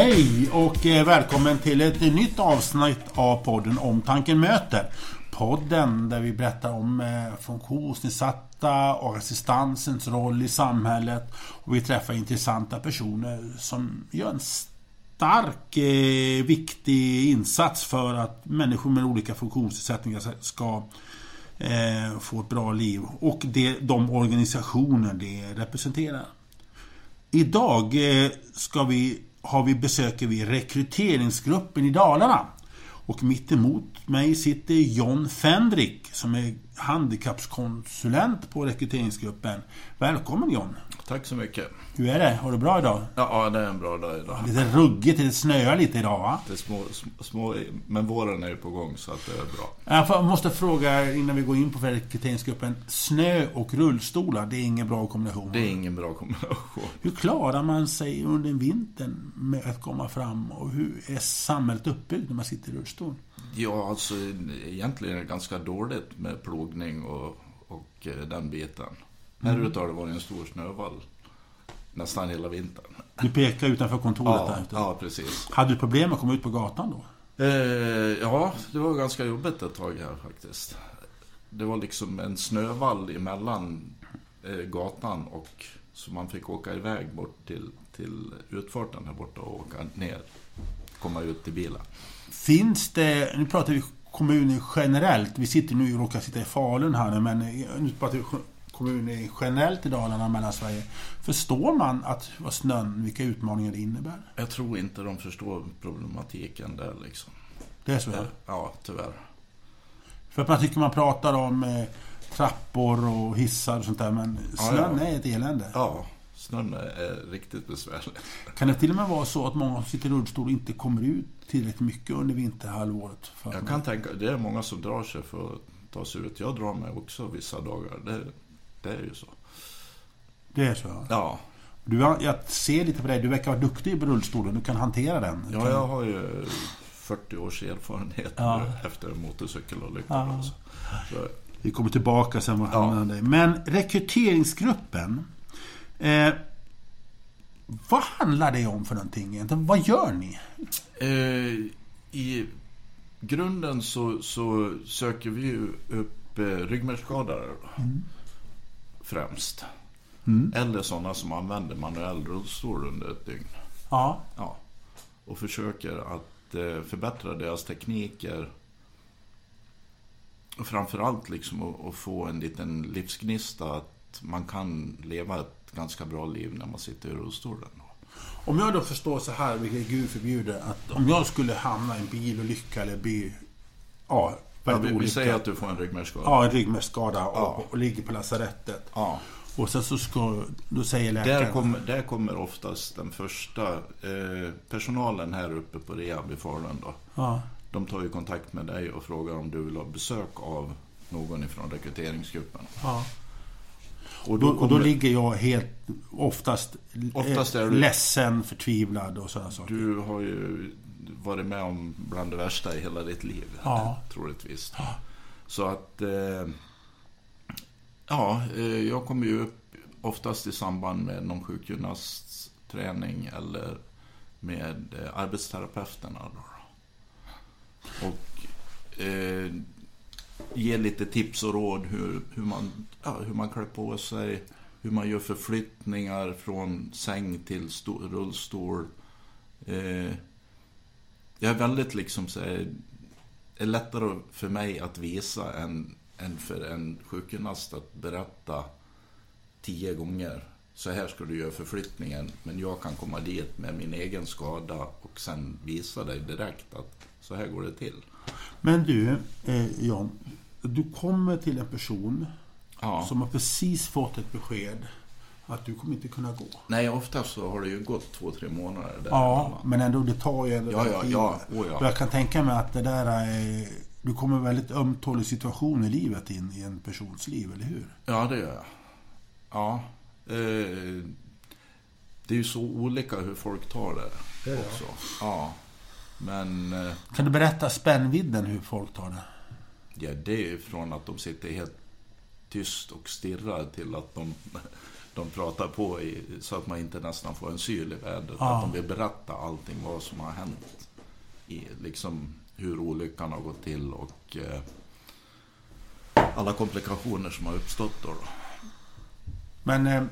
Hej och eh, välkommen till ett nytt avsnitt av podden Om tanken möter. Podden där vi berättar om eh, funktionsnedsatta och assistansens roll i samhället. Och vi träffar intressanta personer som gör en stark, eh, viktig insats för att människor med olika funktionsnedsättningar ska få ett bra liv. Och det, de organisationer det representerar. Idag ska vi, har vi, besöker vi rekryteringsgruppen i Dalarna. Och mitt emot mig sitter John Fendrik som är handikappskonsulent på rekryteringsgruppen. Välkommen John! Tack så mycket. Hur är det? Har du bra idag? Ja, det är en bra dag idag. Lite ruggigt, det snöar lite idag va? Det är små, små, men våren är ju på gång så att det är bra. Jag måste fråga innan vi går in på rekryteringsgruppen. Snö och rullstolar, det är ingen bra kombination? Det är ingen bra kombination. Hur klarar man sig under vintern med att komma fram? Och hur är samhället uppbyggt när man sitter i rullstol? Ja, alltså egentligen är det ganska dåligt med plogning och, och eh, den biten. Mm. Här ute har det varit en stor snövall nästan hela vintern. Du pekar utanför kontoret ja, där ute? Ja, precis. Hade du problem att komma ut på gatan då? Eh, ja, det var ganska jobbigt ett tag här faktiskt. Det var liksom en snövall emellan eh, gatan och så man fick åka iväg bort till, till utfarten här borta och åka ner. Komma ut till bilen. Finns det, nu pratar vi kommuner generellt. Vi sitter nu, råkar sitta i Falun här men nu pratar vi kommuner generellt i Dalarna och Mellansverige. Förstår man att vad snön, vilka utmaningar det innebär? Jag tror inte de förstår problematiken där liksom. Det är så? Ja, ja tyvärr. För att man tycker man pratar om eh, trappor och hissar och sånt där, men snön ja, ja. är ett elände. Ja, snön är riktigt besvärlig. Kan det till och med vara så att många som sitter i rullstol inte kommer ut tillräckligt mycket under vinterhalvåret? Jag kan tänka, det är många som drar sig för att ta sig ut. Jag drar mig också vissa dagar. Det, det är ju så. Det är så? Ja. Du, jag ser lite på dig. Du verkar vara duktig på rullstolen. Du kan hantera den. Ja, jag har ju 40 års erfarenhet ja. efter motorcykelolyckan. Ja. Alltså. Så. Vi kommer tillbaka sen vad ja. dig. Men rekryteringsgruppen. Eh, vad handlar det om för någonting egentligen? Vad gör ni? Eh, I grunden så, så söker vi ju upp eh, ryggmärgsskadade. Mm främst. Mm. Eller sådana som använder manuell rullstol under ett dygn. Ja. ja. Och försöker att eh, förbättra deras tekniker. Och framförallt liksom att, att få en liten livsgnista att man kan leva ett ganska bra liv när man sitter i rullstolen. Om jag då förstår så här, vilket Gud förbjuder, att om jag skulle hamna i en bilolycka eller bli ja, Ja, vi, vi säger att du får en ryggmärgsskada. Ja, en ryggmärgsskada och, ja. och, ligger på lasarettet. Ja. Och sen så ska, då säger läkaren... Där kommer, där kommer oftast den första eh, personalen här uppe på rehab i Falun då. Ja. De tar ju kontakt med dig och frågar om du vill ha besök av någon ifrån rekryteringsgruppen. Ja. Och då, kommer, och då ligger jag helt, oftast, oftast är du, ledsen, förtvivlad och sådana saker. Du har ju varit med om bland det värsta i hela ditt liv. Ja. Troligtvis. Ja. Så att... Eh, ja, eh, jag kommer ju upp oftast i samband med någon sjukgymnastträning eller med eh, arbetsterapeuterna. Då. Och eh, ge lite tips och råd hur, hur, man, ja, hur man klär på sig, hur man gör förflyttningar från säng till rullstol. Eh, jag är väldigt liksom så här, det är lättare för mig att visa än, än för en sjukgymnast att berätta tio gånger. Så här ska du göra förflyttningen, men jag kan komma dit med min egen skada och sen visa dig direkt att så här går det till. Men du, eh, John, du kommer till en person ja. som har precis fått ett besked att du kommer inte kunna gå. Nej, oftast så har det ju gått två, tre månader. Där ja, men ändå det tar ju ändå ja, ja, tid. Ja, oh, ja. Jag kan tänka mig att det där är... Du kommer väldigt ömtålig situation i livet in i en persons liv, eller hur? Ja, det gör jag. Ja. Eh, det är ju så olika hur folk tar det, det också. Ja. Men... Eh, kan du berätta spännvidden hur folk tar det? Ja, det är från att de sitter helt tyst och stirrar till att de de pratar på i, så att man inte nästan får en syl i vädret. Ja. Att de vill berätta allting vad som har hänt. I, liksom hur olyckan har gått till och eh, alla komplikationer som har uppstått då. då. Men eh,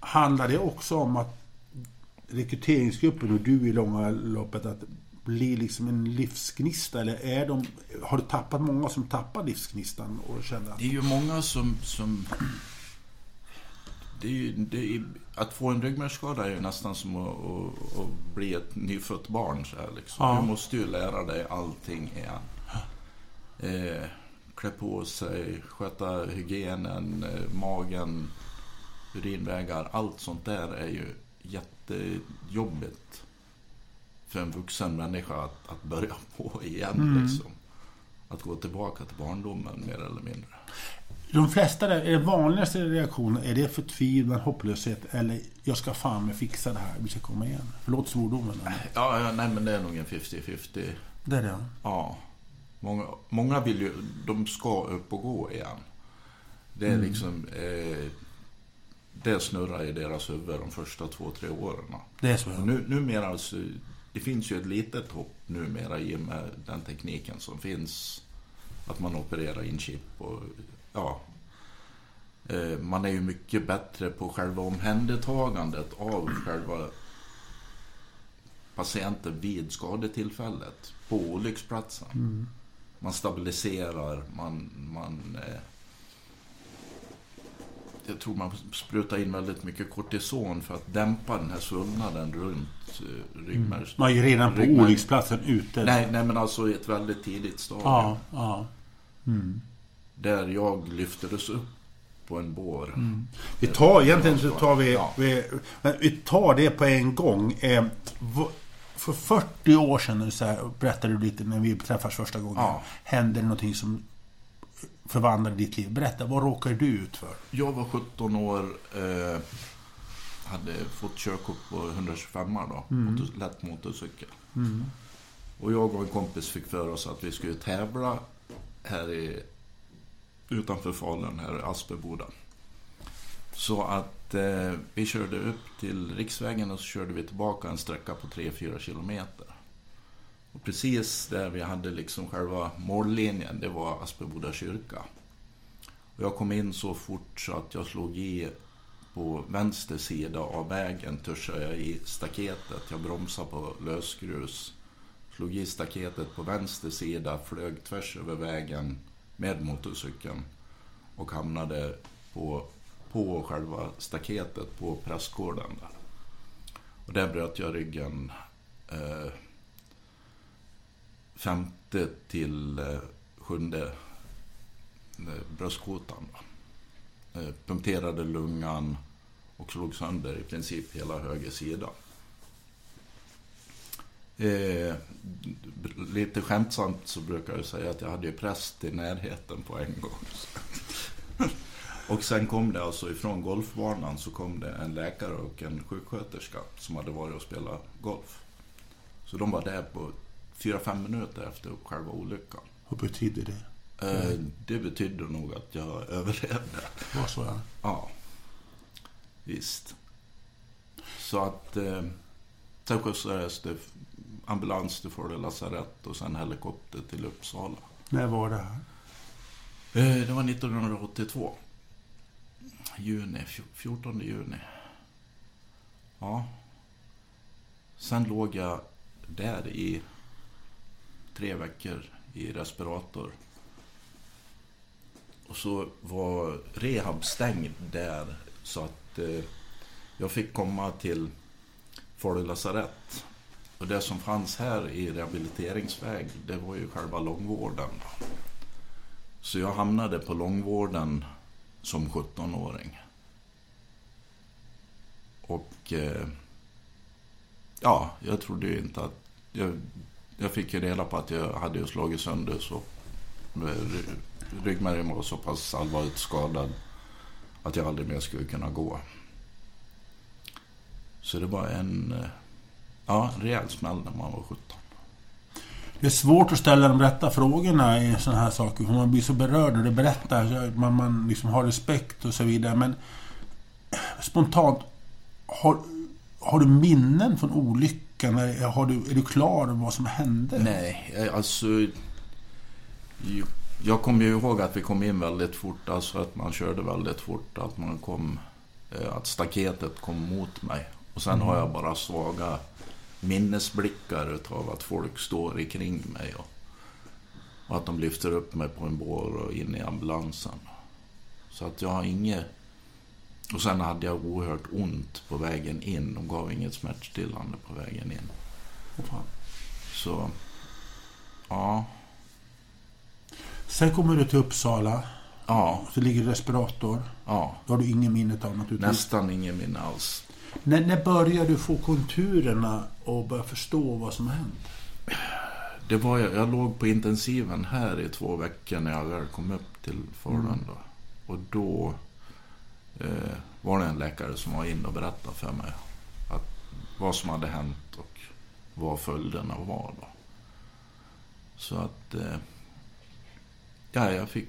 handlar det också om att rekryteringsgruppen och du i långa loppet att bli liksom en livsgnista? Eller är de, har du tappat många som tappar livsgnistan och känner att... Det är ju många som... som det är ju, det är, att få en ryggmärgsskada är ju nästan som att, att, att bli ett nyfött barn. Så här, liksom. Ja. Du måste ju lära dig allting igen. Eh, klä på sig, sköta hygienen, eh, magen, urinvägar. Allt sånt där är ju jättejobbigt för en vuxen människa att, att börja på igen. Mm. Liksom. Att gå tillbaka till barndomen mer eller mindre. De flesta, där, är det vanligaste reaktionen, är det förtvivlan, hopplöshet eller jag ska fan med fixa det här, vi ska komma igen? Förlåt svordomen. men Ja, ja, nej men det är nog en 50-50. Det är det. Ja. Många, många vill ju, de ska upp och gå igen. Det är liksom, eh, det snurrar i deras huvud de första två, tre åren. Det är så. Ja. Nu, numera, alltså, det finns ju ett litet hopp numera i och med den tekniken som finns. Att man opererar in chip och ja. Eh, Man är ju mycket bättre på själva omhändertagandet av själva patienten vid skadetillfället på olycksplatsen. Mm. Man stabiliserar, man... man eh, jag tror man sprutar in väldigt mycket kortison för att dämpa den här svullnaden runt eh, ryggmärgs... Man är ju redan på ryggmärg- olycksplatsen ute. Nej, nej, men alltså i ett väldigt tidigt stadium. Ja, ja. Mm. Där jag lyftes upp på en bår. Vi tar, egentligen så tar vi, Ja. vi, vi tar det på en gång. Eh, för 40 år sedan, så här, berättade du lite när vi träffades första gången. Ja. Hände det någonting som förvandlade ditt liv? Berätta, vad råkade du ut för? Jag var 17 år, eh, hade fått körkort på 125 då, motor, lätt motorcykel. Och jag och en kompis fick för oss att vi skulle tävla här i, utanför Falun, här i Asperboda. Så att eh, vi körde upp till riksvägen och så körde vi tillbaka en sträcka på 3-4 kilometer. Och precis där vi hade liksom själva mållinjen, det var Asperboda kyrka. Och jag kom in så fort så att jag slog i på vänster sida av vägen, törsade jag i staketet. Jag bromsade på lösgrus. Slog i staketet på vänster sida, flög tvärs över vägen med motorcykeln. Och hamnade på, på själva staketet på prästgården där. Och där bröt jag ryggen eh, femte till eh, sjunde eh, bröstkotan. Då. Eh, punkterade lungan och slog sönder i princip hela höger sida. Eh, lite skämtsamt så brukar jag säga att jag hade ju präst i närheten på en gång. och sen kom det alltså ifrån golfbanan så kom det en läkare och en sjuksköterska som hade varit och spelat golf. Så de var där på 4-5 minuter efter själva olyckan. Vad betyder det? Eh, det betydde nog att jag överlevde. Vad så jag? Ja, visst. Så att eh, sen skjutsades det ambulans till Falu lasarett och sen helikopter till Uppsala. När var det här? Eh, det var 1982. Juni, fj- 14 juni. Ja. Sen låg jag där i tre veckor i respirator. Och så var rehab stängd där så att eh, jag fick komma till Falu lasarett. Och det som fanns här i rehabiliteringsväg, det var ju själva långvården. Så jag hamnade på långvården som 17-åring. Och eh, ja, jag trodde ju inte att... Jag, jag fick ju reda på att jag hade ju slagit sönder så eh, ryggmärgen var så pass allvarligt skadad att jag aldrig mer skulle kunna gå. Så det var en eh, ja, rejäl smäll när man var 17. Det är svårt att ställa de rätta frågorna i sådana här saker. För man blir så berörd och det berättar. Man, man liksom har respekt och så vidare. Men Spontant, har, har du minnen från olyckan? Är, har du, är du klar över vad som hände? Nej, eh, alltså... Jag kommer ju ihåg att vi kom in väldigt fort, alltså att man körde väldigt fort, att man kom... eh, Att staketet kom mot mig. Och sen har jag bara svaga minnesblickar utav att folk står kring mig och, och att de lyfter upp mig på en bår och in i ambulansen. Så att jag har inget... Och sen hade jag oerhört ont på vägen in. De gav inget smärtstillande på vägen in. Så... Ja. Sen kommer du till Uppsala. Ja. Så ligger du i respirator. Ja. Det har du ingen minne av naturligtvis. Nästan ingen minne alls. När, när börjar du få konturerna och börja förstå vad som har hänt? Det var, jag, jag låg på intensiven här i två veckor när jag väl kom upp till Falun. Då. Och då eh, var det en läkare som var inne och berättade för mig att vad som hade hänt och vad följderna var. Då. Så att... Eh, ja, jag fick...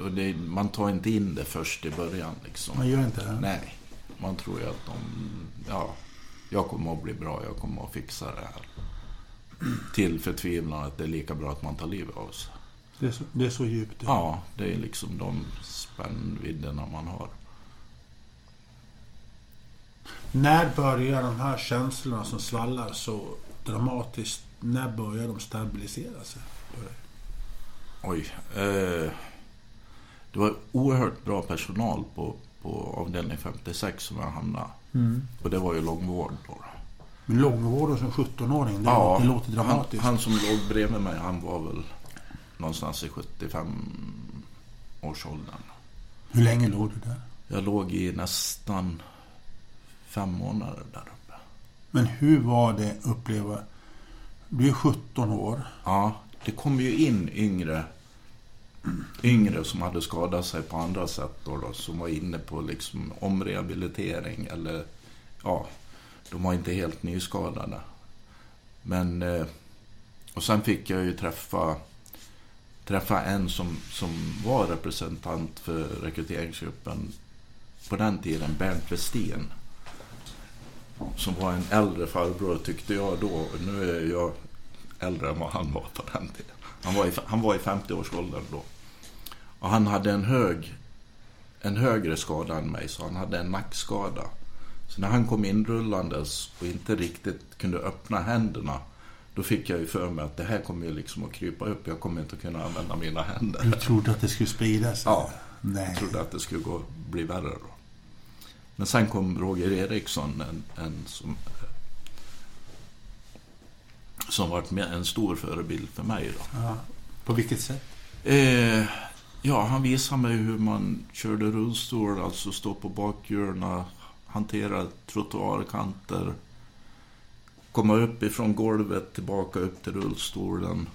Och det, man tar inte in det först i början liksom. Man gör inte det? Nej, man tror ju att de... Ja, jag kommer att bli bra, jag kommer att fixa det här. Till förtvivlan att det är lika bra att man tar livet av sig. Det är så, det är så djupt. Ja, det är liksom de spännvidderna man har. När börjar de här känslorna som svallar så dramatiskt, när börjar de stabilisera sig? Oj. Eh, det var oerhört bra personal på, på avdelning 56 som jag hamnade. Och det var ju långvård då. Men långvården som 17-åring, det, låter, det låter han, dramatiskt. han som låg bredvid mig, han var väl någonstans i 75 årsåldern. Hur länge låg du där? Jag låg i nästan fem månader där uppe. Men hur var det att uppleva... Du är 17 år. Ja, det kom ju in yngre, yngre som hade skadat sig på andra sätt då, då som var inne på liksom omrehabilitering eller ja, de var inte helt nyskadade. Men, eh, och sen fick jag ju träffa, träffa en som, som var representant för rekryteringsgruppen på den tiden, Bernt Westin. Som var en äldre farbror tyckte jag då. Nu är jag äldre än vad han var på den tiden. Han var i, han var i 50-årsåldern då. Och han hade en hög en högre skada än mig, så han hade en nackskada. Så när han kom inrullandes och inte riktigt kunde öppna händerna, då fick jag ju för mig att det här kommer ju liksom att krypa upp. Jag kommer inte att kunna använda mina händer. Du trodde att det skulle sprida sig? Ja. Nej. Jag trodde att det skulle gå, bli värre då. Men sen kom Roger Eriksson, en, en som, som varit med, en stor förebild för mig. Då. Ja. På vilket sätt? Eh, ja, han visade mig hur man körde rullstol, alltså stå på bakhjulen, hantera trottoarkanter, komma upp ifrån golvet, tillbaka upp till rullstolen.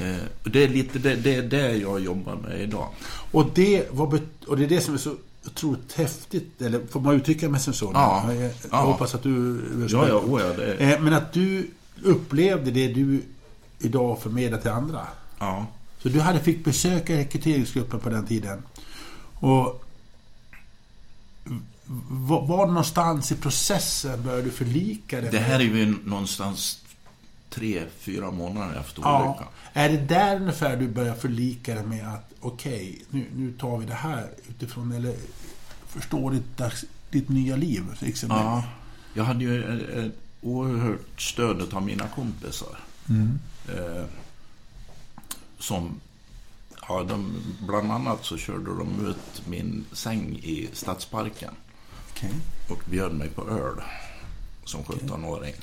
Eh, det är lite det, det, är det jag jobbar med idag. Och det, bet- och det är det som är så otroligt häftigt, eller får man uttrycka mig som så? Ja. Jag, jag Ja. hoppas att du... Ja, ja, oh ja, det är, Eh, Men att du upplevde det du idag förmedlar till andra. ja. Så du hade fick besöka rekryteringsgruppen på den tiden. Och var, var någonstans i processen började du förlika dig Det här är ju någonstans tre, fyra månader efter Ja. olyckan. Är det där ungefär du börjar förlika dig med att okej, nu, nu tar vi det här utifrån, eller förstår ditt, ditt nya liv? Liksom. Ja, jag hade ju ett, ett oerhört stöd av mina kompisar. Mm. Eh, som, ja, de, bland annat så körde de ut min säng i Stadsparken Okej. och bjöd mig på öl som 17-åring.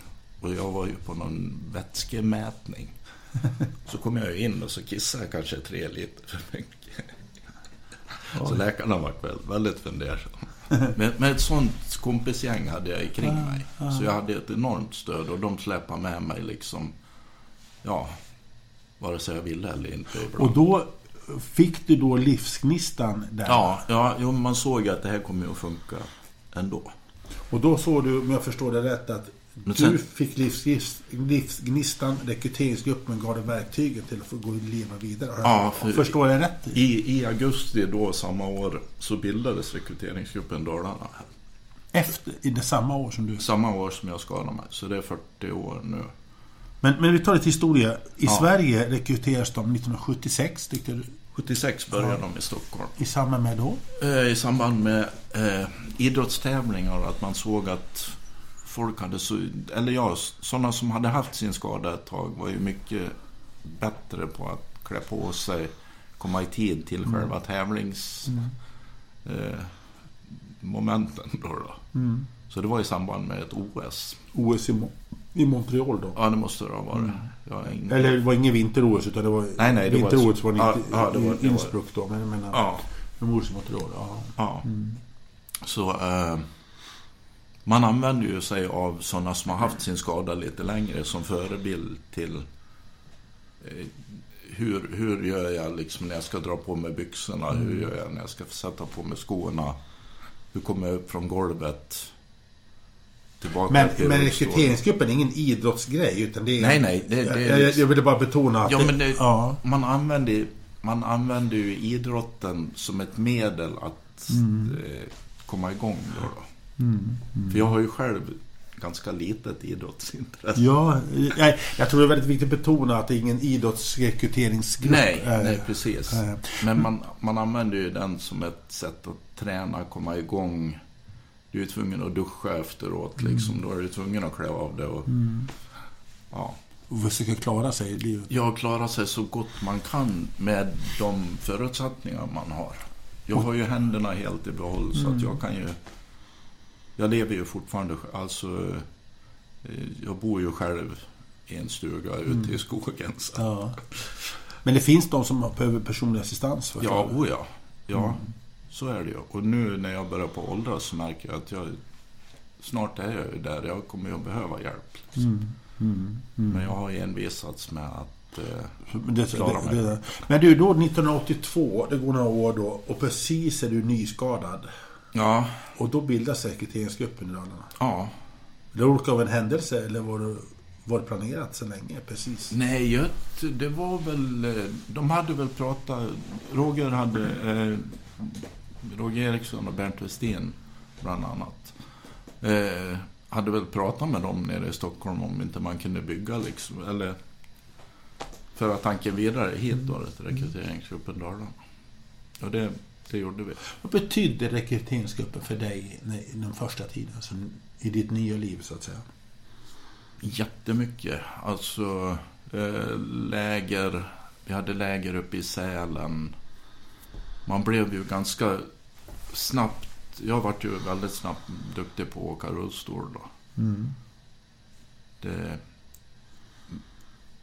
Och jag var ju på någon vätskemätning. Så kom jag in och så kissade jag kanske tre liter för mycket. Så Oj. läkarna var väl väldigt fundersamma. Men, men ett sånt kompisgäng hade jag kring mig. Så jag hade ett enormt stöd och de släpade med mig liksom, ja, vare sig jag ville eller inte ibland. Och då fick du då livsgnistan där? Ja, ja jo, man såg att det här kommer ju att funka ändå. Och då såg du, om jag förstår det rätt, att Men Du sen- fick livsgnis- livsgnistan, rekryteringsgruppen gav dig verktygen till att få gå och leva vidare. Ja, för- Förstår jag rätt? I, I augusti då samma år så bildades rekryteringsgruppen Dalarna. Efter, i det samma år som du... Samma år som jag skadade mig, så det är 40 år nu. Men, men vi tar lite historia. I Ja. Sverige rekryteras de 1976, tyckte du? 76 började de i Stockholm. I samband med då? Eh, I samband med eh, idrottstävlingar, att man såg att folk hade så... Eller ja, sådana som hade haft sin skada ett tag var ju mycket bättre på att klä på sig, komma i tid till själva tävlings... Eh, momenten då, då. Mm. Så det var i samband med ett OS. OS i, Mo- i Montreal då? Ja, det måste det ha varit. Har ingen... Eller det var ingen vinter-OS utan det var... Nej, nej, det var- vinter-OS var, Ja, inte ja, det var- det var- Innsbruck då. Men jag menar, Ja, men OS i Montreal, ja. ja. Så eh, man använder ju sig av sådana som har haft sin skada lite längre som förebild till eh, hur, hur gör jag liksom när jag ska dra på mig byxorna? Hur gör jag när jag ska sätta på mig skorna? Hur kommer jag upp från golvet? Tillbaka Men, till men rekryteringsgruppen är ingen idrottsgrej utan det är... Nej, nej. Det, det jag, jag, jag ville bara betona att Ja, men det, ja. man, använder, man använder ju idrotten som ett medel att eh, komma igång. Då, då. För jag har ju själv ganska litet idrottsintresse. Ja, jag, jag tror det är väldigt viktigt att betona att det är ingen idrottsrekryteringsgrupp. Nej, Eh, nej, precis. eh. Men man, man använder ju den som ett sätt att träna, komma igång. Du är tvungen att duscha efteråt, liksom. Då är du tvungen att klä av dig. Och, ja. Och försöka klara sig i livet. Jag klarar sig så gott man kan med de förutsättningar man har. Jag har ju händerna helt i behåll så att jag kan ju... Jag lever ju fortfarande alltså... eh, Jag bor ju själv i en stuga ute i skogen. Ja. Men det finns de som behöver personlig assistans. för Ja, o ja. Ja, så är det ju. Och nu när jag börjar på åldras så märker jag att jag... Snart är jag ju där. Jag kommer ju att behöva hjälp. Liksom. Mm, mm. Men jag har envisats med att... Eh, Det, Klara det, mig. det, men du, då 1982, det går några år då, och precis är du nyskadad. Ja, Och då bildas rekryteringsgruppen i Dalarna. ja. Det råkade av en händelse, eller var det, var det planerat så länge? Precis. Nej, det var väl... De hade väl pratat... Roger hade... Eh, Roger Eriksson och Bernt Westin, bland annat. Eh, hade väl pratat med dem nere i Stockholm om inte man kunde bygga liksom, eller... Föra tanken vidare hit då, till rekryteringsgruppen Dalarna. Och det, det gjorde vi. Vad betydde rekryteringsgruppen för dig i den första tiden? Alltså, I ditt nya liv, så att säga? Jättemycket. Alltså eh, läger. Vi hade läger uppe i Sälen. Man blev ju ganska snabbt. Jag vart ju väldigt snabbt duktig på att åka rullstol då. Det,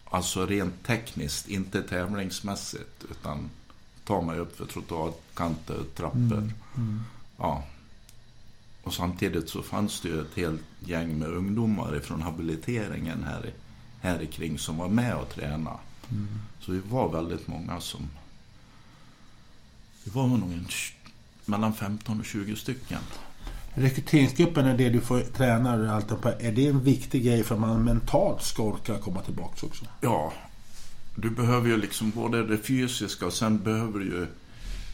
alltså rent tekniskt, inte tävlingsmässigt. Utan ta mig upp för trottoarkanter, trappor. Ja. Och samtidigt så fanns det ju ett helt gäng med ungdomar från habiliteringen här, i, här i kring som var med och tränade. Så vi var väldigt många som... Vi var nog en, mellan 15 och 20 stycken. Rekryteringsgruppen är det du får träna och allt det på. Är det en viktig grej för att man mentalt ska orka komma tillbaka också? Ja, du behöver ju liksom både det fysiska och sen behöver du ju...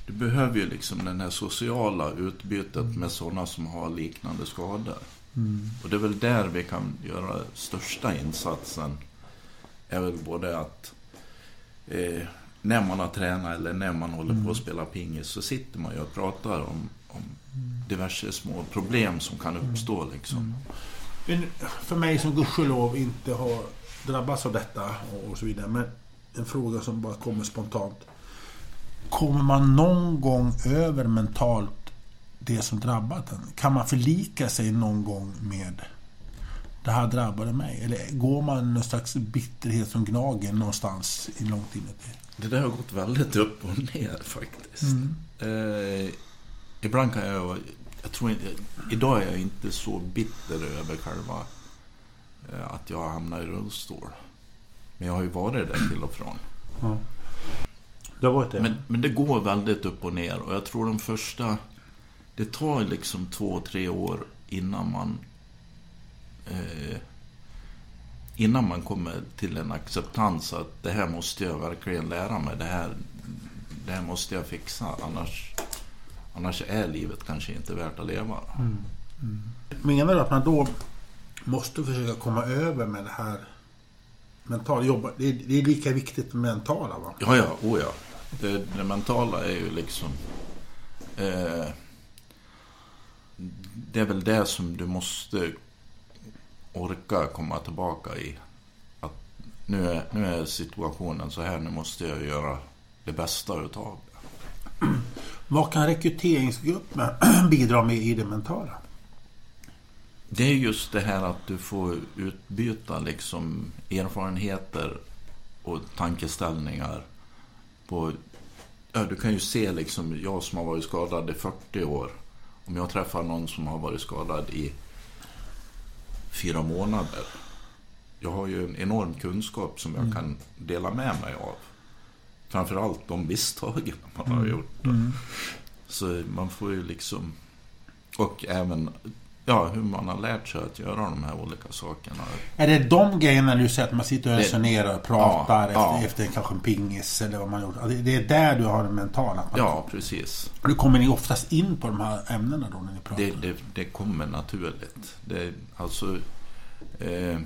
Du behöver ju liksom den här sociala utbytet med sådana som har liknande skador. Och det är väl där vi kan göra största insatsen. Är väl både att eh, när man har tränat eller när man håller på att spela pingis så sitter man ju och pratar om, om diverse små problem som kan uppstå liksom. För mig som gudskelov inte har drabbats av detta och så vidare. Men en fråga som bara kommer spontant. Kommer man någon gång över mentalt det som drabbat en? Kan man förlika sig någon gång med det här drabbade mig? Eller går man någon slags bitterhet som gnager någonstans i långt inuti? Det där har gått väldigt upp och ner faktiskt. Eh, ibland kan jag jag tror inte, idag är jag inte så bitter över själva eh, att jag hamnar i rullstol. Men jag har ju varit där till och från. Det har varit det? Men, men det går väldigt upp och ner och jag tror de första... Det tar liksom två, tre år innan man eh, innan man kommer till en acceptans att det här måste jag verkligen lära mig. Det här, det här måste jag fixa. Annars, annars är livet kanske inte värt att leva. Mm. Mm. Menar du att man då måste försöka komma över med det här mentala jobbet? Det är, det är lika viktigt med mentala va? Ja, ja, oh ja. Det, det mentala är ju liksom... Eh, det är väl det som du måste orka komma tillbaka i. Att nu är, nu är situationen så här, nu måste jag göra det bästa utav det. Vad kan rekryteringsgruppen bidra med i det mentala? Det är just det här att du får utbyta liksom erfarenheter och tankeställningar. På, ja, du kan ju se liksom, jag som har varit skadad i 40 år. Om jag träffar någon som har varit skadad i fyra månader. Jag har ju en enorm kunskap som jag mm. kan dela med mig av. Framförallt de misstagen man har mm. gjort. Mm. Så man får ju liksom... Och även ja, hur man har lärt sig att göra de här olika sakerna. Är det de grejerna du säger att man sitter och resonerar och pratar ja, efter, ja. efter kanske en pingis eller vad man gjort? Det är där du har det mentala? Ja, precis. Du kommer ni oftast in på de här ämnena då när ni pratar? Det, det, det kommer naturligt. Det, alltså, eh,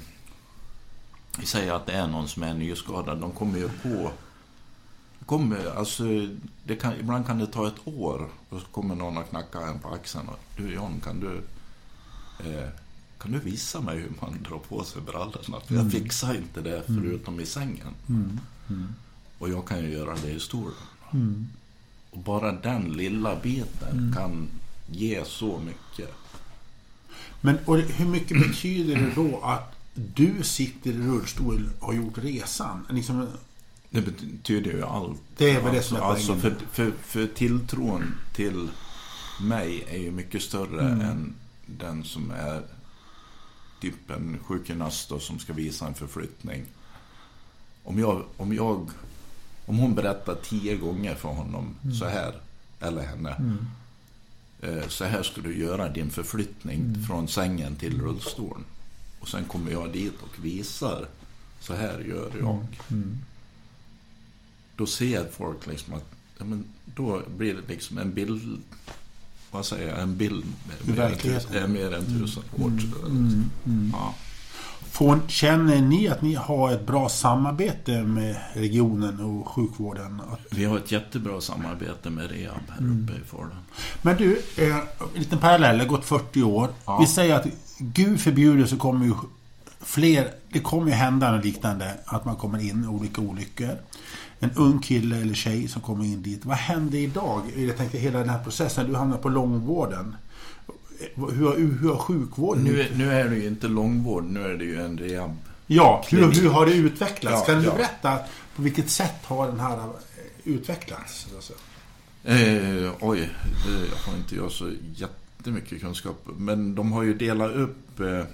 vi säger att det är någon som är nyskadad. De kommer ju på kommer, alltså, det kan, ibland kan det ta ett år och så kommer någon och knackar en på axeln. Och, du John, kan du Eh, kan du visa mig hur man drar på sig brallorna? För jag mm. fixar inte det mm. förutom i sängen. Mm. Mm. Och jag kan ju göra det i stolen. Mm. Och bara den lilla biten mm. kan ge så mycket. Men och hur mycket betyder det då att du sitter i rullstol och har gjort resan? Liksom... Det betyder ju allt. Det är väl det som är alltså, för, för, för tilltron till mig är ju mycket större än den som är typ en sjukgymnast då, som ska visa en förflyttning. Om jag, om jag om hon berättar tio gånger för honom mm. så här, eller henne. Mm. Eh, så här ska du göra din förflyttning mm. från sängen till rullstolen. Och sen kommer jag dit och visar, så här gör jag. Mm. Mm. Då ser folk liksom att, ja, men då blir det liksom en bild vad säger jag, en bild mer, är mer än tusen år. Mm. Mm. Mm. Ja. Får, känner ni att ni har ett bra samarbete med regionen och sjukvården? Vi har ett jättebra samarbete med rehab här mm. uppe i Falun. Men du, eh, en liten parallell, det har gått 40 år. Ja. Vi säger att Gud förbjuder så kommer ju fler, det kommer ju hända något liknande, att man kommer in i olika olyckor en ung kille eller tjej som kommer in dit. Vad händer idag? Jag tänkte hela den här processen. Du hamnar på långvården. Hur har, hur har sjukvården... Nu, nu är det ju inte långvård, nu är det ju en rehab. Ja, hur, hur har det utvecklats? Ja, kan du ja. berätta på vilket sätt har den här utvecklats? Eh, oj, det har inte jag så jättemycket kunskap. Men de har ju delat upp, eh,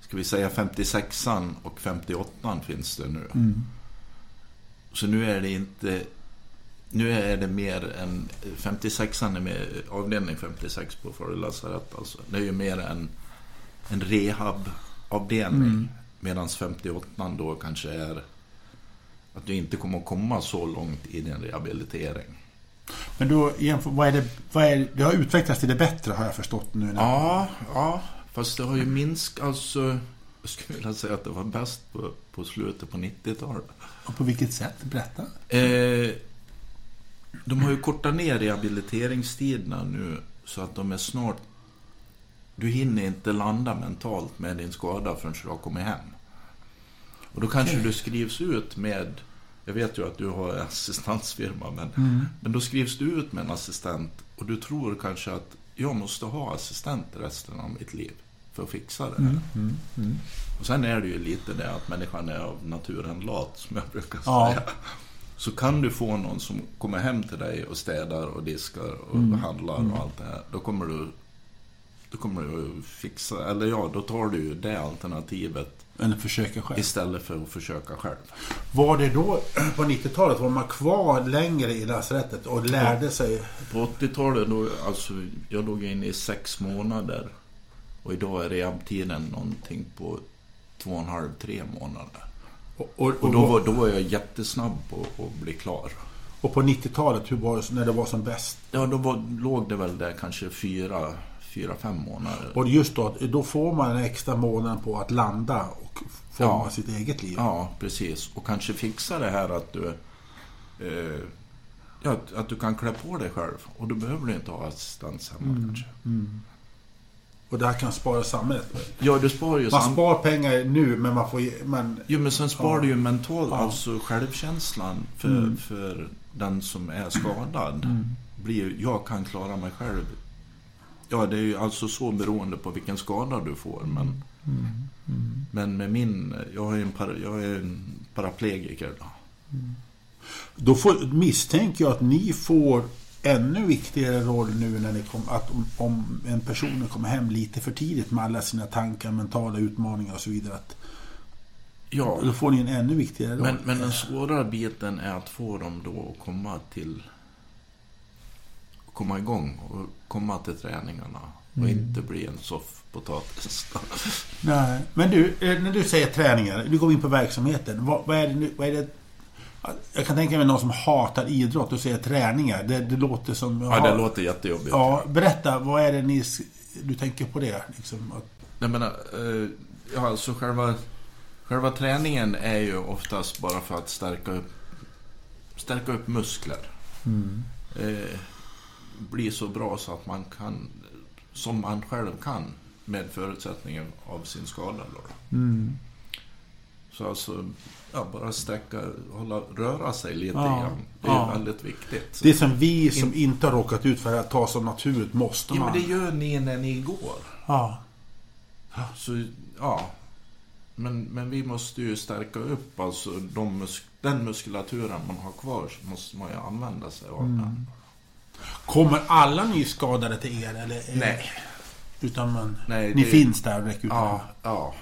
ska vi säga 56an och 58an finns det nu. Mm. Så nu är det inte... Nu är det mer än... 56an är med, avdelning 56 på Falu lasarett alltså. Det är ju mer en, en rehabavdelning. Mm. Medan 58an då kanske är att du inte kommer att komma så långt i din rehabilitering. Men då, vad är det, vad är, det har utvecklats till det bättre har jag förstått nu. Ja, ja, fast det har ju minskat. Alltså, jag skulle vilja säga att det var bäst på, på slutet på 90-talet. Och på vilket sätt? Berätta. Eh, de har ju kortat ner rehabiliteringstiderna nu så att de är snart... Du hinner inte landa mentalt med din skada förrän du har kommit hem. Och då kanske okay. du skrivs ut med... Jag vet ju att du har assistansfirma, men, mm. men då skrivs du ut med en assistent och du tror kanske att jag måste ha assistent resten av mitt liv för att fixa det. Mm, mm, mm. Och sen är det ju lite det att människan är av naturen lat, som jag brukar ja. säga. Så kan du få någon som kommer hem till dig och städar och diskar och mm. handlar och mm. allt det här. Då kommer du då kommer du fixa, eller ja, då tar du ju det alternativet. Eller försöka själv. Istället för att försöka själv. Var det då på 90-talet, var man kvar längre i lasarettet och lärde ja. sig? På 80-talet, alltså, jag låg inne i sex månader. Och idag är rehabtiden någonting på två och en halv, tre månader. Och, och, Och då var, då var jag jättesnabb på att bli klar. och på 90-talet, hur var det när det var som bäst? Ja, då var, låg det väl där kanske fyra, fyra, fem månader. Och just då, då får man en extra månad på att landa och forma Ja. sitt eget liv. Ja, precis. Och kanske fixa det här att du... Eh, ja, att- att du kan klä på dig själv. Och då behöver du inte ha assistans hemma kanske. Och det här kan spara samhället. Ja, du sparar ju Man sam- spar pengar nu, men man får... Men, Jo, men sen sparar Ja. du ju mentalt, Ja. alltså självkänslan för, Mm. för den som är skadad. Blir ju, jag kan klara mig själv. Ja, det är ju alltså så beroende på vilken skada du får. Men, men med min, jag är en, para, jag är en paraplegiker. Då. Då får, misstänker jag att ni får ännu viktigare roll nu när ni kom, att om, om en person kommer hem lite för tidigt med alla sina tankar, mentala utmaningar och så vidare. Att, Ja, då får ni en ännu viktigare roll. men, men den svåra biten är att få dem då att komma till komma igång och komma till träningarna och inte bli en soffpotatis. Nej, men du, eh, när du säger träningar, du går in på verksamheten. Vad, vad är det? Vad är det? Jag kan tänka mig någon som hatar idrott och säger träningar. Det, det låter som... Ja, det låter jättejobbigt. Ja, berätta, vad är det ni, du tänker på det? Liksom, Jag menar, eh, ja, alltså själva, själva träningen är ju oftast bara för att stärka upp, stärka upp muskler. Eh, bli så bra så att man kan, som man själv kan, med förutsättningen av sin skada. Då. Så alltså, ja, bara sträcka, hålla, röra sig lite Ja, grann. Det är ja. väldigt viktigt. det som vi som inte har råkat ut för att ta som naturligt måste ja, man. men det gör ni när ni går. Ja. Så, ja. Men, men vi måste ju stärka upp alltså de mus den muskulaturen man har kvar så måste man ju använda sig av den. Kommer alla nyskadade till er? Eller, Nej. Utan man, Nej, ni det- finns där och räcker ut Ja, ja.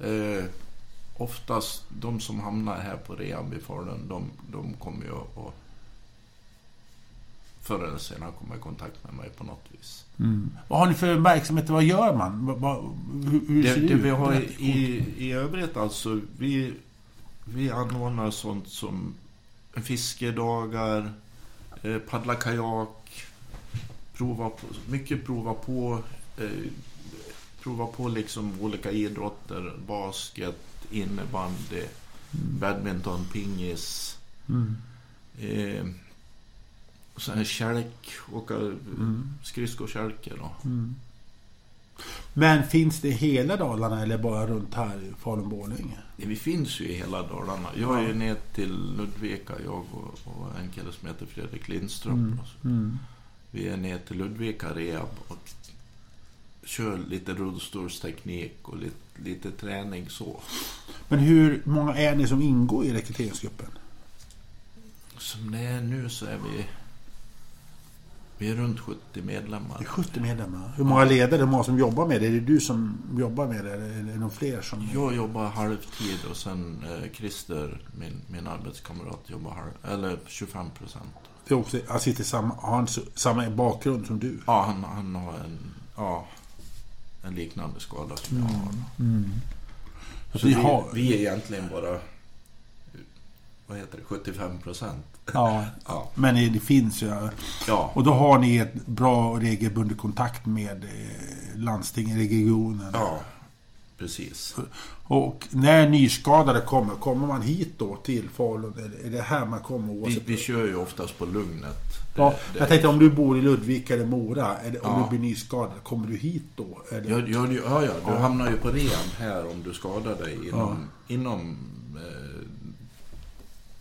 Eh, oftast de som hamnar här på rehab i Falun, de, de kommer ju att förr eller senare komma i kontakt med mig på något vis. Mm. Vad har ni för verksamhet? Vad gör man? Vad, hur hur Det, ser det, det ut? vi har i, i övrigt alltså, vi, vi anordnar sånt som fiskedagar, eh, paddla kajak, prova på, mycket prova på, eh, prova på liksom olika idrotter, basket, innebandy, badminton, pingis. Mm. Eh, så här kälk, åka skridskokälke då. Mm. Men finns det i hela Dalarna eller bara runt här i Falun-Borlänge? Vi finns ju i hela Dalarna. Jag är ju ner till Ludvika, jag och, och en kille som heter Fredrik Lindström. Mm. Vi är ner till Ludvika rehab och kör lite rullstolsteknik och lite, lite träning så. Men hur många är ni som ingår i rekryteringsgruppen? Som det är nu så är vi, vi är runt 70 Det är medlemmar. 70 medlemmar. Hur många ledare, hur många som jobbar med det? Är det du som jobbar med det eller är det fler som... Jag jobbar halvtid och sen eh, Christer, min, min arbetskamrat, jobbar halv, eller 25 procent. Det är också, han sitter samma, har han samma bakgrund som du? Ja, han, han har en, ja, en liknande skada som jag har. Så Så vi, har- vi är egentligen bara, vad heter det, 75 procent. Ja. Ja. Men det finns ju. ja. Och då har ni ett bra och regelbunden kontakt med eh, landsting, regionen. Ja, precis. Och när nyskadade kommer, kommer man hit då till Falun? Är det här man kommer Vi, oavsett? vi kör ju oftast på Lugnet. Ja, det- jag tänkte om du bor i Ludvika eller Mora, eller om Ja. du blir nyskadad, kommer du hit då? Eller? Ja, ja, ja, ja, du hamnar ju på rehab här om du skadar dig inom, inom eh,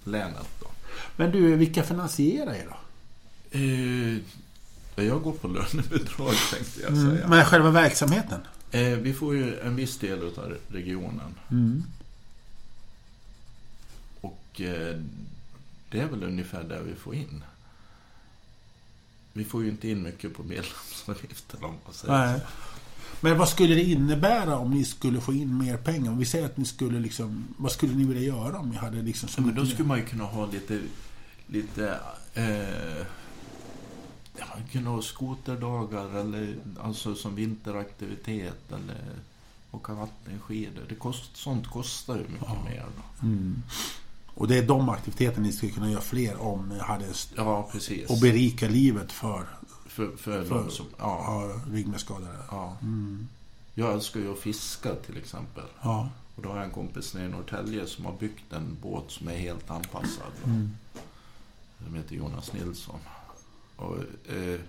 länet. Då. Men du, vilka finansierar er då? Eh, ja, jag går på lönebidrag tänkte jag Mm. säga. Men själva verksamheten? Eh, vi får ju en viss del av regionen. Mm. Och eh, det är väl ungefär det vi får in. Vi får ju inte in mycket på medlemsavgiften om man säger Nej. så. Men vad skulle det innebära om ni skulle få in mer pengar? Om vi säger att ni skulle liksom... Vad skulle ni vilja göra om ni hade liksom... så Ja, men då skulle man ju kunna ha lite... lite eh, ja, man kunde ha skoterdagar eller alltså som vinteraktivitet eller åka vattenskidor. Det kost, sånt kostar ju mycket mer. Då. Och det är de aktiviteterna ni skulle kunna göra fler om ni hade Ja, precis. och berika livet för, för, för, för de som... Ja, ja, ryggmärgsskadade. ja. Jag älskar ju att fiska till exempel. Ja. Och då har jag en kompis nere i Norrtälje som har byggt en båt som är helt anpassad. Som heter Jonas Nilsson. Och, eh,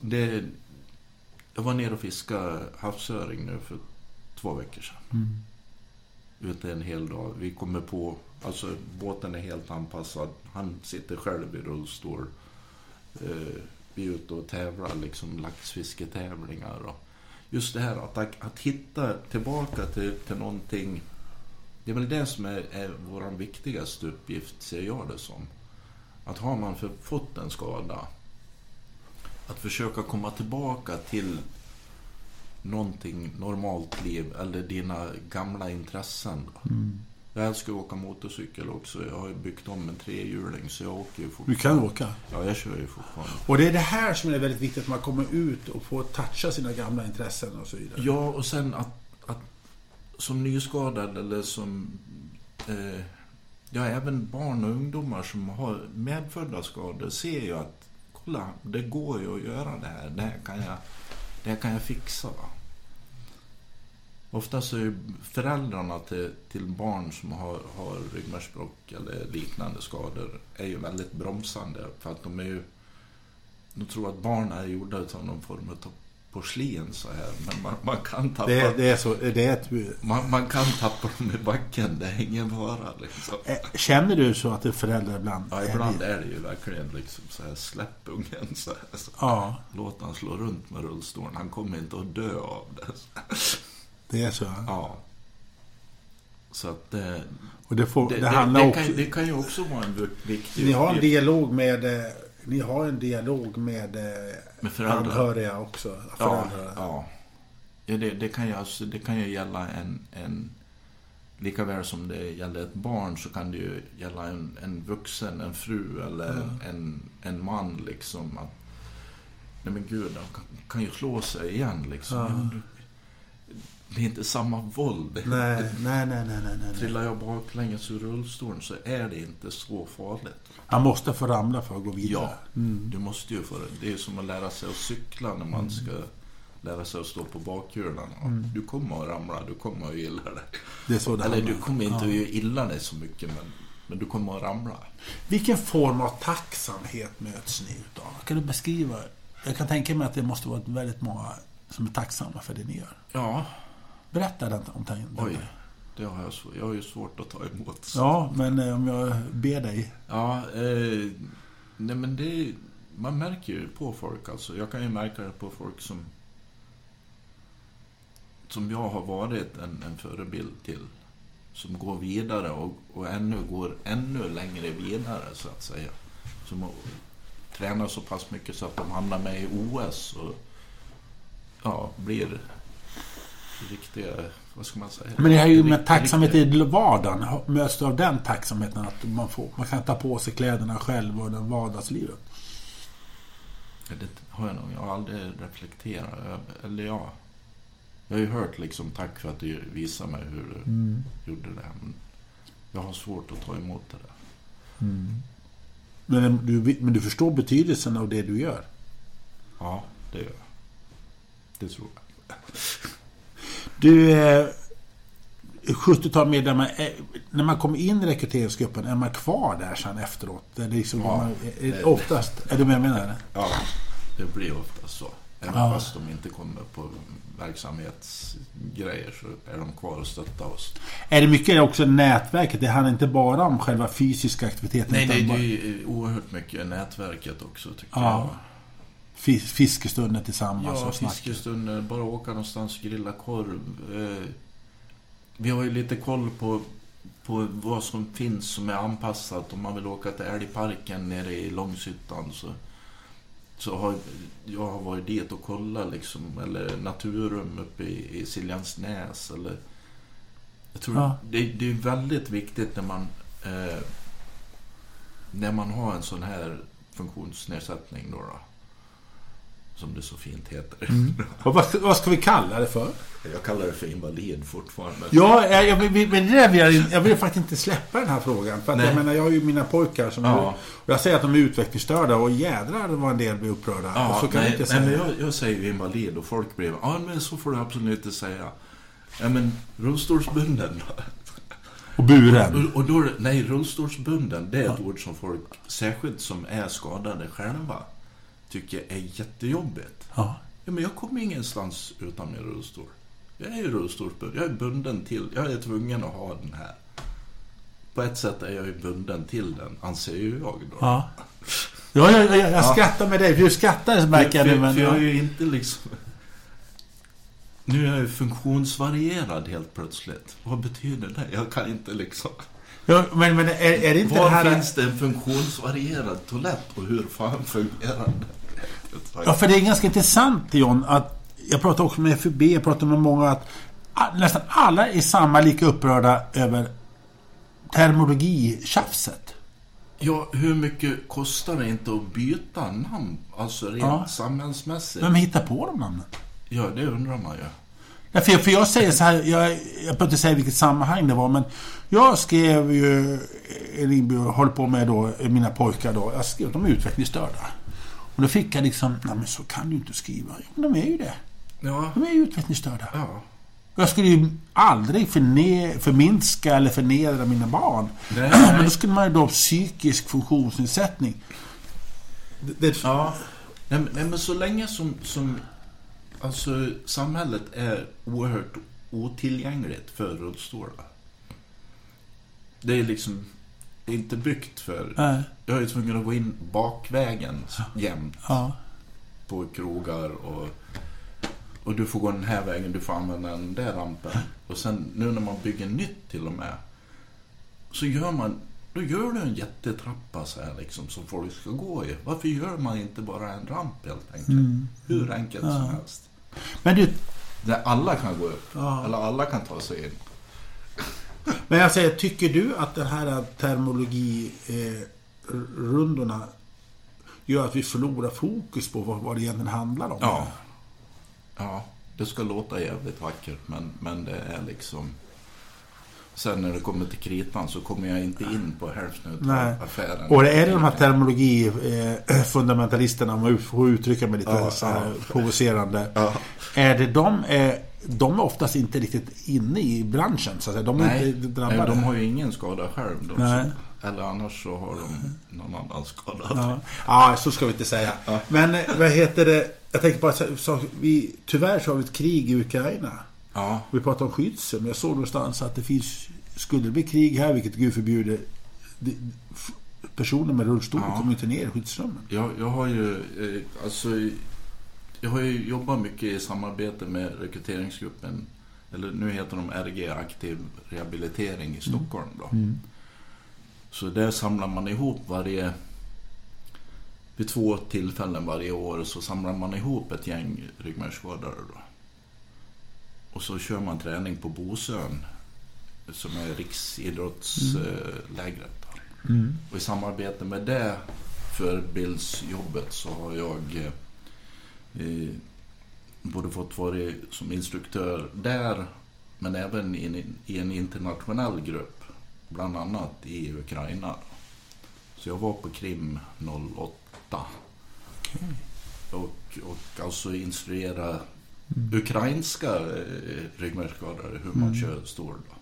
det, jag var nere och fiskade havsöring nu för två veckor sedan. Ute en hel dag. Vi kommer på, alltså båten är helt anpassad. Han sitter själv i rullstol. Eh, vi är ute och tävlar, liksom laxfisketävlingar. Och just det här att, att hitta tillbaka till, till någonting. Det är väl det som är, är vår viktigaste uppgift, ser jag det som. Att har man för, fått en skada, att försöka komma tillbaka till någonting normalt liv eller dina gamla intressen. Då. Jag älskar att åka motorcykel också. Jag har byggt om en trehjuling så jag åker ju Du fortfarande. kan åka. Ja, jag kör ju fortfarande. Och det är det här som är väldigt viktigt, att man kommer ut och får toucha sina gamla intressen och så vidare. Ja, och sen att, att som nyskadad eller som... Eh, ja, även barn och ungdomar som har medfödda skador ser ju att kolla, det går ju att göra det här. Det här kan jag, det här kan jag fixa. Va? Oftast är ju föräldrarna till, till barn som har, har ryggmärgsbråck eller liknande skador är ju väldigt bromsande. För att de är ju... De tror att barn är gjorda av någon form av porslin så här. Men man, man kan tappa... Det, det är så. Det är ett, Man, man kan tappa dem i backen, det är ingen fara liksom. Eh, Känner du så att det är föräldrar ibland? Ja, ibland är det ju verkligen liksom så här, släpp ungen så här. Så. Ja, Låt han slå runt med rullstolen, han kommer inte att dö av det. det är så. Ja. Så att det, Och det, får, det, det, handlar det, också... kan, det kan ju också vara en vik- viktig Ni har en dialog med... Ni har en dialog med, eh, med föräldrar. anhöriga också. Ja, Föräldrar. ja. ja det, det, kan ju alltså, det kan ju gälla en, en... Lika väl som det gäller ett barn så kan det ju gälla en, en vuxen, en fru eller en, en man liksom. Att, nej men gud, han kan, kan ju slå sig igen liksom. Ja. Det är inte samma våld. Nej, nej, nej, nej, nej, nej. Trillar jag baklänges ur rullstolen så är det inte så farligt. Han måste få ramla för att gå vidare. Ja, du måste ju få det. Det är som att lära sig att cykla när man ska lära sig att stå på bakhjulen. Ja, Du kommer att ramla, du kommer att gilla det. Det är så det Eller du om. kommer inte Ja. att gilla det så mycket, men, men du kommer att ramla. Vilken form av tacksamhet möts ni utav? Kan du beskriva? Jag kan tänka mig att det måste vara väldigt många som är tacksamma för det ni gör. Ja, Berätta om den. oj. Det har jag, jag har ju svårt att ta emot. Så. Ja, men eh, om jag ber dig. Ja, eh, nej men det... Man märker ju på folk alltså. Jag kan ju märka det på folk som... Som jag har varit en, en förebild till. Som går vidare och, och ännu går ännu längre vidare så att säga. Som har- tränar så pass mycket så att de hamnar med i OS och ja, blir riktiga, vad ska man säga? Men det är ju med tacksamhet i vardagen. Möts du av den tacksamheten att man, får, man kan ta på sig kläderna själv och den vardagslivet? Det har jag nog. Jag har aldrig reflekterat över. Eller ja. Jag har ju hört liksom tack för att du visade mig hur du gjorde det. Men jag har svårt att ta emot det där. Men du, men du förstår betydelsen av det du gör? Ja, det gör jag. Det tror jag. Du, eh, 70-tal medlemmar. eh, När man kommer in i rekryteringsgruppen, är man kvar där sen efteråt? Är det liksom, Ja, man, är, det- oftast, är du med jag menar? Ja, det blir ofta så. Även Ja. fast de inte kommer på verksamhetsgrejer så är de kvar och stöttar oss. Är det mycket också nätverket? Det handlar inte bara om själva fysiska aktiviteten. Nej, det, bara det är ju oerhört mycket nätverket också tycker Ja, jag. Fis- Fiskestunder tillsammans Ja, och snack. fiskestunder, bara åka någonstans och grilla korv. Eh, vi har ju lite koll på, på vad som finns som är anpassat. Om man vill åka till älgparken nere i Långshyttan så, så har jag har varit dit och kollat liksom. Eller Naturum uppe i, i Siljansnäs eller... Jag tror Ja. det, det är väldigt viktigt när man eh, när man har en sån här funktionsnedsättning då, då Som det så fint heter. Och vad, vad ska vi kalla det för? Jag kallar det för invalid fortfarande. Ja, jag, jag, vill- men det vill jag, jag vill faktiskt inte släppa den här frågan. För att Nej. jag menar, jag har ju mina pojkar som... Ja. Och jag säger att de är utvecklingsstörda och jädrar vad en del blir upprörda. och Ja, så kan nej, jag inte nej, säga. men jag, jag säger ju invalid och folk blir ja men så får du absolut inte säga. Ja men rullstolsbunden? Och buren. Och, och då, nej, rullstolsbunden, det är ett ord som folk, särskilt som är skadade själva, tycker är jättejobbigt. Ja. Ja, men jag kommer ingenstans utan min rullstol. Jag är ju rullstolsbunden. Jag är bunden till, jag är tvungen att ha den här. På ett sätt är jag ju bunden till den, anser ju jag då. Ja. Ja, jag, jag, jag skrattar med dig. Du skrattar märker jag nu. Men, för jag är ju inte liksom... Nu är jag ju funktionsvarierad helt plötsligt. Vad betyder det? Jag kan inte liksom... ja, men, men är, är det inte Var det här... finns det en funktionsvarierad toalett och hur fan fungerar det? Ja, för det är ganska intressant John att jag pratar också med FUB, jag pratar med många att nästan alla är samma lika upprörda över terminologitjafset. Ja, hur mycket kostar det inte att byta namn? Alltså rent Ja. samhällsmässigt. Vem hittar på de namnen? Ja, det undrar man ju. Ja, för, för jag säger så här, jag, jag behöver inte säga vilket sammanhang det var, men jag skrev ju en inbjudan, håller på med då, mina pojkar då, jag skrev att de är utvecklingsstörda. Och då fick jag liksom, nej men så kan du inte skriva. De är ju det. Ja. De är ju utvecklingsstörda. Ja. Jag skulle ju aldrig förne, förminska eller förnedra mina barn. Nej. Men då skulle man ju då ha psykisk funktionsnedsättning. Det, det, Ja. Nej, men så länge som, som alltså, samhället är oerhört otillgängligt för rullstolar. Det är liksom det är inte byggt för... Nej. Jag är ju tvungen att gå in bakvägen jämt ja. på krogar och, och du får gå den här vägen, du får använda den där rampen. Och sen nu när man bygger nytt till och med så gör man då gör du en jättetrappa så här liksom som folk ska gå i. Varför gör man inte bara en ramp helt enkelt? Mm. Hur enkelt som helst. Men du, Där alla kan gå upp. Ja. Eller alla kan ta sig in men jag säger, tycker du att den här termologirundorna eh, gör att vi förlorar fokus på vad, vad det egentligen handlar om? Ja. Ja, det ska låta jävligt vackert men, men det är liksom... Sen när det kommer till kritan så kommer jag inte in på hälften Nej. av affären. Och är det de här terminologifundamentalisterna, om jag får uttrycka mig lite Ja, så här ja. provocerande. Ja. Är det de, är, de är oftast inte riktigt inne i branschen, så att säga. De är Nej, inte nej, drabbade. de har ju ingen skada själv. De Nej. eller annars så har de någon annan skada. Ja. ja, så ska vi inte säga. Men eh, vad heter det? Jag tänkte bara så, så, vi, Tyvärr så har vi ett krig i Ukraina. Ja, Vi pratar om skyddsrum. Jag såg någonstans att det finns... Skulle det bli krig här, vilket Gud förbjuder, det- f- personer med rullstol Ja. kommer inte ner i skyddsrummen. jag, jag har ju... Eh, alltså, jag har ju jobbat mycket i samarbete med rekryteringsgruppen. Eller nu heter de RG Aktiv Rehabilitering i Stockholm. Då. Så där samlar man ihop varje... Vid två tillfällen varje år så samlar man ihop ett gäng ryggmärgsskadade. Då. Och så kör man träning på Bosön. Som är riksidrottslägret. då. Och i samarbete med det förbildsjobbet så har jag eh, både fått vara som instruktör där men även i en, i en internationell grupp. Bland annat i Ukraina. Så jag var på Krim 08. Och, och alltså instruera ukrainska eh, ryggmärgsskadade hur man kör stål. Då.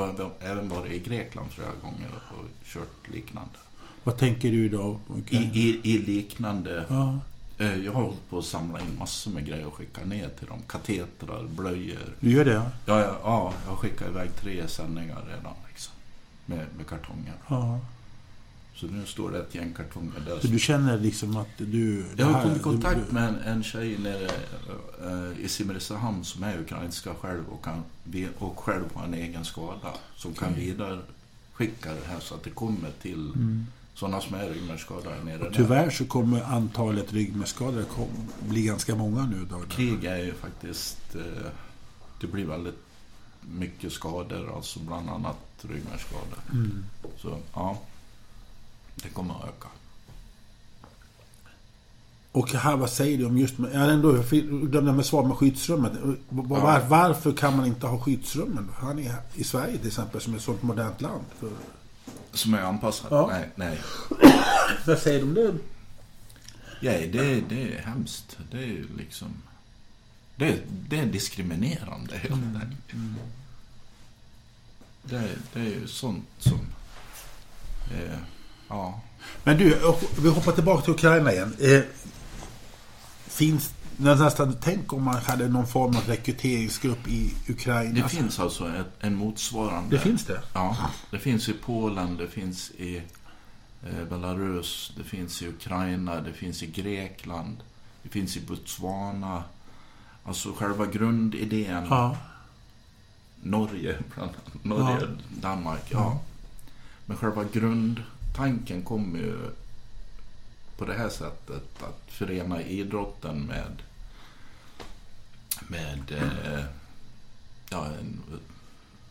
Och även, varit i Grekland flera gånger och kört liknande. Vad tänker du då? I, i, i liknande... Ja. Eh, jag har hållit på att samla in massor med grejer och skicka ner till dem. Katetrar, blöjor. Du gör det? Ja. Ja, ja, ja jag har skickat iväg tre sändningar redan liksom. Med, med kartonger. ja. Så nu står det ett gäng kartonger där. Så du känner liksom att du... Jag har kommit i kontakt du- med en, en tjej nere eh, i Simrishamn som är ukrainska själv och, kan, och själv har en egen skada. Som kan vidare skicka det här så att det kommer till sådana som är ryggmärgsskadade nere där. Tyvärr så kommer antalet ryggmärgsskadade bli ganska många nu. Då. Krig är ju faktiskt... Eh, det blir väldigt mycket skador, alltså bland annat ryggmärgsskador. Mm. Så ja, det kommer att öka. Och här, vad säger du om just... Hade ändå glömde med svar med skyddsrummet. Var, var, varför kan man inte ha skyddsrummen? Han är i Sverige till exempel, som är ett sånt modernt land. För... Som är anpassat? Ja. Nej, nej. Vad säger du om det? Ja, det, det är hemskt. Det är liksom... Det, det är diskriminerande Mm. tiden. Det, det är ju sånt som... Eh, ja. Men du, vi hoppar tillbaka till Ukraina igen. Eh, finns nästan, tänk om man hade någon form av rekryteringsgrupp i Ukraina. Det finns alltså ett, en motsvarande... Det finns det? Ja, det finns i Polen, det finns i eh, Belarus, det finns i Ukraina, det finns i Grekland, det finns i Botswana. Alltså själva grundidén, Ja. Norge, bland annat. Norge, Ja. Danmark, ja. Men själva grundtanken kommer ju på det här sättet att förena idrotten med med eh, ja, en,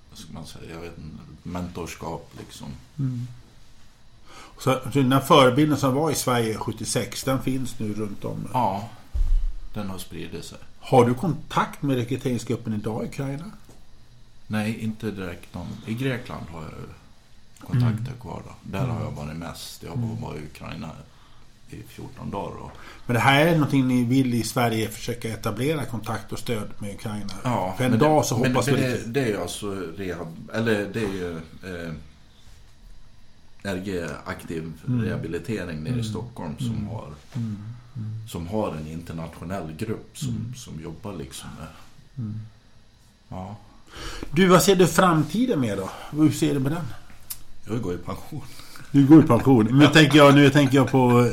vad ska man säga, jag vet inte, mentorskap liksom. Så den här förebilden som var i Sverige 76, den finns nu runt om. Ja, den har spridit sig. Har du kontakt med rekryteringsgruppen idag i Ukraina? Nej, inte direkt någon. I Grekland har jag kontakter kvar då. Där har jag varit mest. Jag var bara i Ukraina i 14 dagar. Och, Men det här är någonting ni vill i Sverige försöka etablera kontakt och stöd med Ukraina? ja, För en men dag det, så men hoppas det, vi det, det är alltså rehab, eller det är ju eh, RG aktiv Mm. rehabilitering nere i Stockholm som har som har en internationell grupp som, Mm. som jobbar liksom med Ja, Du, vad ser du framtiden med då? Hur ser du med den? Jag går i pension. Du går i pension. Nu tänker jag, nu tänker jag på...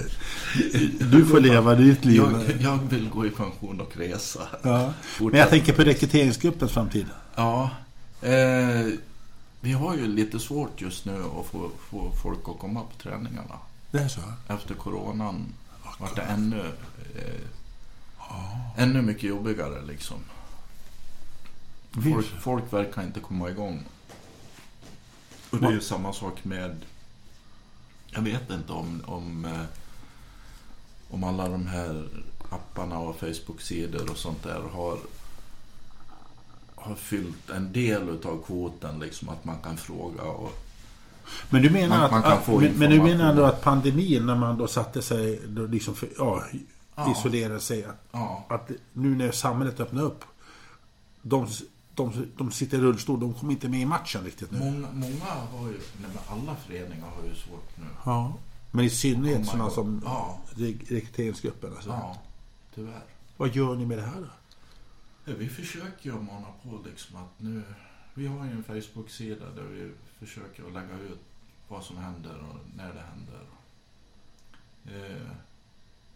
Du får leva ditt liv. Jag, jag vill gå i pension och resa. Ja. Men jag tänker på rekryteringsgruppens framtid. Ja. Eh, vi har ju lite svårt just nu att få, få folk att komma på träningarna. Det är så? Efter coronan vart det ännu, eh, ännu mycket jobbigare liksom. Folk, folk verkar inte komma igång. Och det är ju samma sak med... Jag vet inte om, om, eh, om alla de här apparna och Facebook-sidor och sånt där har, har fyllt en del utav kvoten. Liksom att man kan fråga och... Men du menar Man- att, man kan att få men, men du menar då att pandemin när man då satte sig då liksom för, ja, Ja. isolerade sig att, Ja, att nu när samhället öppnar upp de, de, de sitter i rullstol, de kommer inte med i matchen riktigt nu. många, många har ju... Nej, men alla föreningar har ju svårt nu. Ja. Men i synnerhet Komma sådana som Ja. re- rekryteringsgruppen. Alltså. Ja, tyvärr. Vad gör ni med det här då? Ja, vi försöker ju mana på liksom att nu... Vi har ju en Facebook-sida där vi försöker att lägga ut vad som händer och när det händer. Eh,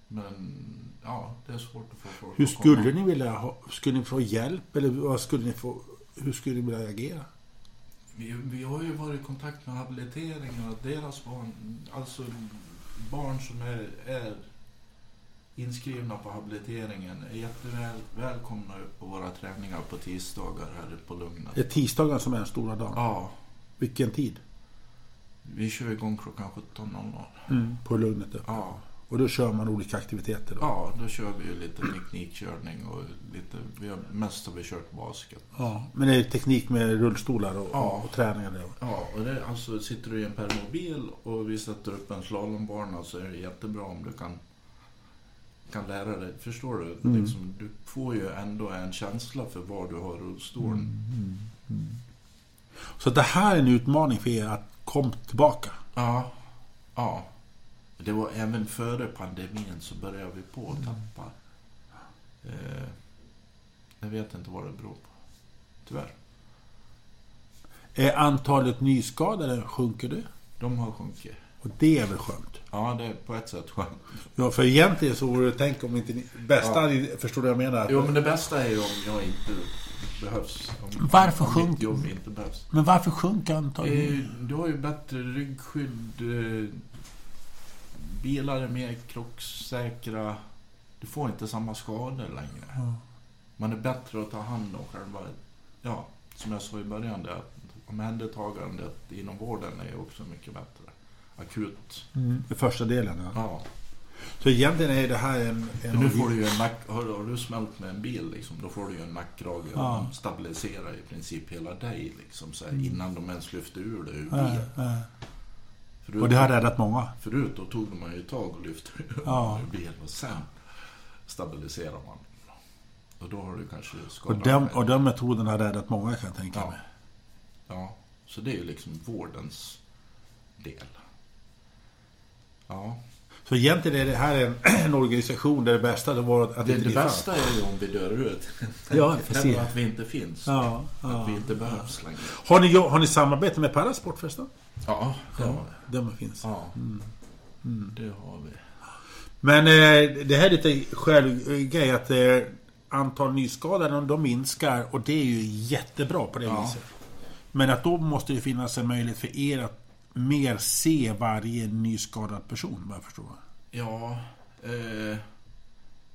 men ja, det är svårt att få folk Hur att komma. skulle ni vilja ha, skulle ni få hjälp eller vad skulle ni få, hur skulle ni vilja agera? Vi, vi har ju varit i kontakt med habiliteringen och deras barn, alltså barn som är, är inskrivna på habiliteringen är jätteväl välkomna upp på våra träningar på tisdagar här på Lugnet. Det är tisdagen som är den stora dagen. Ja, Vilken tid? vi kör igång klockan 17.00. På Lugnet. Ja, Och då kör man olika aktiviteter då? ja, då kör vi ju lite teknikkörning och lite, vi har, mest har vi kört basket. Ja, Men det är teknik med rullstolar och, Ja. och träningar där. Ja, och det, alltså sitter du i en permobil och vi sätter upp en slalombana så är det jättebra om du kan, kan lära dig. Förstår du? Mm. Liksom, du får ju ändå en känsla för var du har rullstolen. Så det här är en utmaning för er att komma tillbaka. Ja, ja. Det var även före pandemin så började vi på att tappa. Eh, jag vet inte vad det beror på. Tyvärr. Är antalet nyskadade, sjunker det? De har sjunkit. Och det är väl skönt? Ja, det är på ett sätt skönt. Ja, för egentligen så vore det, tänk om inte ni... Bästa, hade- förstår du vad jag menar? Jo, men det bästa är ju om jag inte behövs. Om, Varför om sjunker- mitt jobb inte behövs. Men varför sjunker antalet? Eh, Du har ju bättre ryggskydd. eh, Bilar är mer krocksäkra. Du får inte samma skador längre. Ja. Man är bättre att ta hand om själva... Ja, som jag sa i början. Det att omhändertagandet inom vården är ju också mycket bättre. Akut. Mm. I första delen, ja. Ja. Så egentligen är det här en... en nu får du ju en nack... Har, har du smält med en bil liksom, då får du ju en nackkrage och Ja. de stabiliserar i princip hela dig liksom så här, innan de ens lyfter ur dig ur Mm. Ja, bilen. ja. Förut, Och det har räddat många. förut då tog man ju tag och lyfte Ja. ur bilen och sen stabiliserar man. Och då har du kanske Och skadat den, dig. och den metoden har räddat många kan jag tänka Ja. mig. ja. Så det är ju liksom vårdens del. Ja. Så egentligen är det här en, en organisation där det bästa det var att Det, inte det fan. bästa är ju om vi dör ut. Ja, precis. att vi inte finns. Ja, Att ja. vi inte behövs längre. Har ni, har ni samarbete med Parasport förresten? Ja, det har vi. De finns. Ja, det har vi. Men eh, det här är lite självgrej att eh, antal nyskadade de minskar och det är ju jättebra på det Ja. viset. Men att då måste det finnas en möjlighet för er att mer se varje nyskadad person, vad jag förstår. Ja, eh,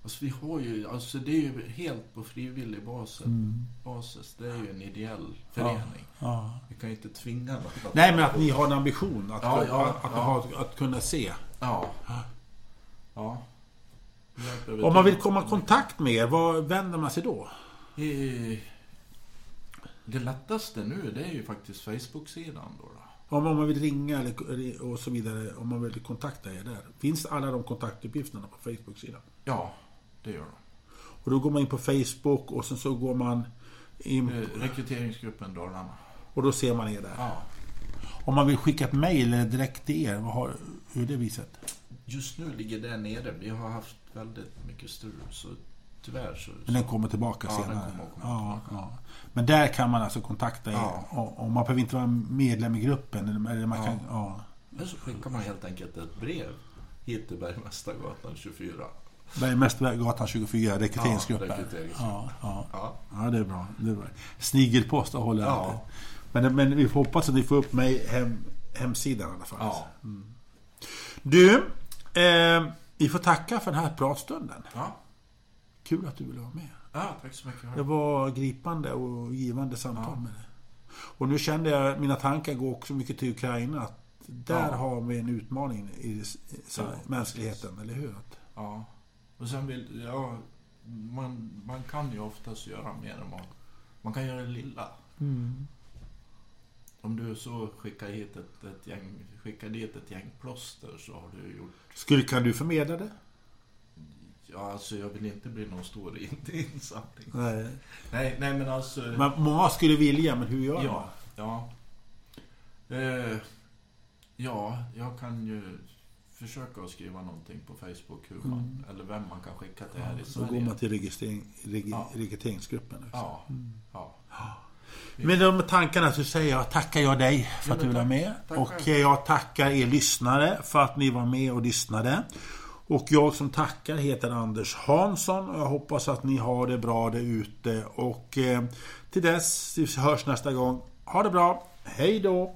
alltså vi har ju, alltså det är ju helt på frivillig basis. basis. Det är ju en ideell förening. Ja. Vi kan ju inte tvinga någon. att- Nej, men att ni har en ambition att, Ja, ja, att, att, ja. ha, att kunna se. Ja. Ja. Om man vill komma i kontakt med er, var vänder man sig då? Eh, Det lättaste nu, det är ju faktiskt Facebook-sidan då. då. Om, om man vill ringa eller, och så vidare, om man vill kontakta er där. Finns alla de kontaktuppgifterna på Facebook-sidan? Ja, det gör de. Och då går man in på Facebook och sen så går man in Eh, Rekryteringsgruppen Dalarna. och då ser man er där. Ja. Om man vill skicka ett mejl direkt till er, vad har, hur är det visat? Just nu ligger det nere. Vi har haft väldigt mycket strul, så tyvärr så... Men den kommer tillbaka Ja, den senare? kommer att komma ja, ja. Men där kan man alltså kontakta er? Ja. Och, och man behöver inte vara medlem i gruppen? Eller, man Ja. kan, ja. Eller så skickar man helt enkelt ett brev hit till Bergmästargatan 24. Bergmästargatan 24, rekryteringsgruppen. Ja, rekryteringsgruppen. Ja, ja. Ja, ja, det är bra. Det är bra. Snigelpost håller jag Ja. Men, men vi får hoppas att ni får upp mig hem, hemsidan i alla fall. ja. Du, eh, vi får tacka för den här pratstunden. ja. Kul att du ville vara med. ja tack så mycket. Det var gripande och givande samtal Ja. med dig. Och nu kände jag, mina tankar går också mycket till Ukraina. Att där Ja. har vi en utmaning i i Ja. mänskligheten, eller hur? Att, Ja. Och sen vill... Ja, man, man kan ju oftast göra mer än vad... Man kan göra det lilla. Om du så skickar hit ett, ett gäng, skickar dit ett gäng plåster så har du gjort... Skulle, kan du förmedla det? Ja, alltså jag vill inte bli någon stor in- insamling. Nej. Nej, nej men alltså... Men många skulle vilja, men hur gör man? Ja, ja. Eh, ja, jag kan ju försöka att skriva någonting på Facebook hur man, eller vem man kan skicka till här i Så går Sverige. man till registrering, regi, Ja. rekryteringsgruppen. Också. Ja, ja. Med de tankarna så säger jag tackar jag dig för Ja, att du var med. Tack och eh, jag tackar er lyssnare för att ni var med och lyssnade. Och jag som tackar heter Anders Hansson och jag hoppas att ni har det bra där ute. Och eh, till dess vi hörs nästa gång. Ha det bra. Hej då!